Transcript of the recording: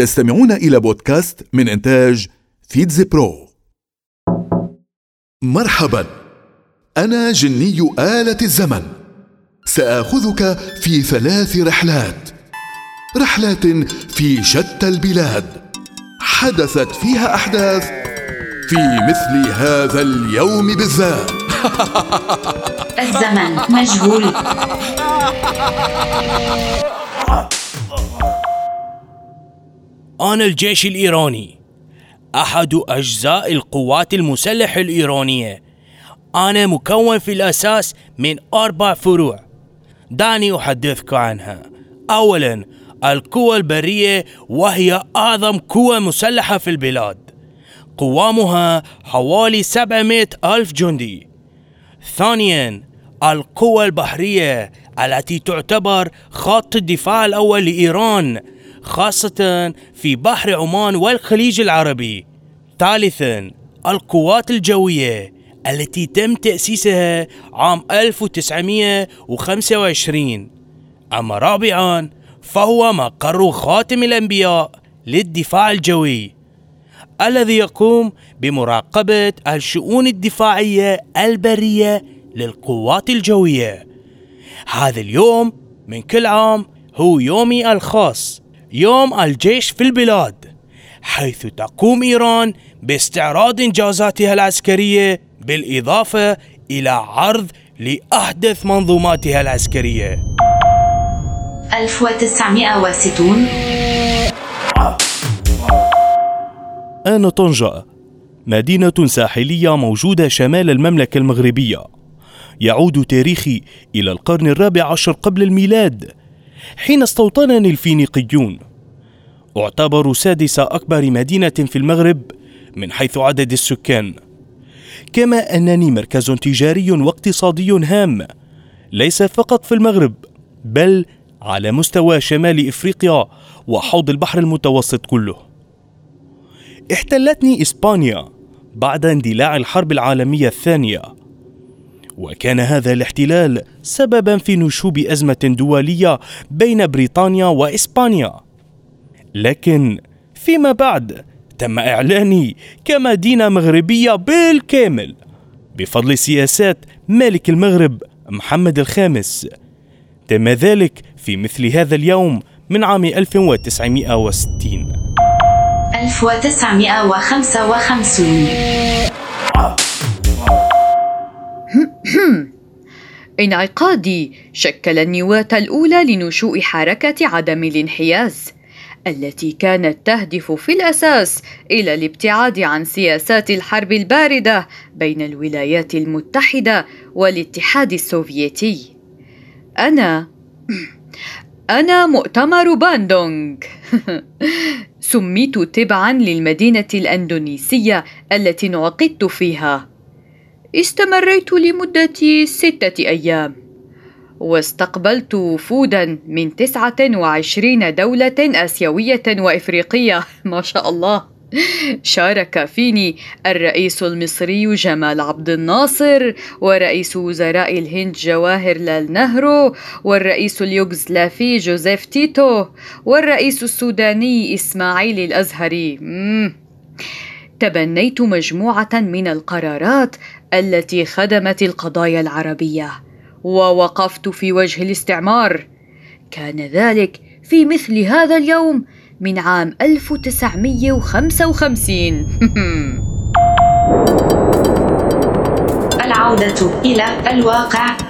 تستمعون إلى بودكاست من إنتاج فيتز برو. مرحبا. أنا جني آلة الزمن. سآخذك في ثلاث رحلات. رحلات في شتى البلاد. حدثت فيها أحداث في مثل هذا اليوم بالذات. الزمن مجهول. أنا الجيش الإيراني. أحد أجزاء القوات المسلحة الإيرانية. أنا مكون في الأساس من أربع فروع. دعني أحدثك عنها. أولا القوى البرية وهي أعظم قوة مسلحة في البلاد. قوامها حوالي 700 ألف جندي. ثانيا القوى البحرية التي تعتبر خط الدفاع الأول لإيران خاصة في بحر عمان والخليج العربي. ثالثا القوات الجوية التي تم تأسيسها عام 1925 أما رابعا فهو مقر خاتم الأنبياء للدفاع الجوي الذي يقوم بمراقبة الشؤون الدفاعية البرية للقوات الجوية. هذا اليوم من كل عام هو يومي الخاص. يوم الجيش في البلاد حيث تقوم إيران باستعراض إنجازاتها العسكرية بالإضافة إلى عرض لأحدث منظوماتها العسكرية. 1960 أنا طنجة مدينة ساحلية موجودة شمال المملكة المغربية. يعود تاريخي إلى القرن الرابع عشر قبل الميلاد. حين استوطنني الفينيقيون. أعتبر سادس أكبر مدينة في المغرب من حيث عدد السكان. كما أنني مركز تجاري واقتصادي هام ليس فقط في المغرب بل على مستوى شمال إفريقيا وحوض البحر المتوسط كله. احتلتني إسبانيا بعد اندلاع الحرب العالمية الثانية. وكان هذا الاحتلال سببا في نشوب أزمة دولية بين بريطانيا وإسبانيا. لكن فيما بعد تم اعلاني كمدينة مغربية بالكامل بفضل سياسات ملك المغرب محمد الخامس. تم ذلك في مثل هذا اليوم من عام 1960 1955 انعقادي شكل النواة الأولى لنشوء حركة عدم الانحياز التي كانت تهدف في الأساس إلى الابتعاد عن سياسات الحرب الباردة بين الولايات المتحدة والاتحاد السوفيتي. أنا أنا مؤتمر باندونغ سميت تبعا للمدينة الأندونيسية التي انعقدت فيها استمريت لمدة ستة أيام. واستقبلت وفودا من تسعة وعشرين دولة آسيوية وإفريقية. ما شاء الله. شارك فيني الرئيس المصري جمال عبد الناصر ورئيس وزراء الهند جواهر لال نهرو والرئيس اليوغسلافي جوزيف تيتو والرئيس السوداني إسماعيل الأزهري. مم. تبنيت مجموعة من القرارات التي خدمت القضايا العربية ووقفت في وجه الاستعمار. كان ذلك في مثل هذا اليوم من عام 1955 العودة إلى الواقع.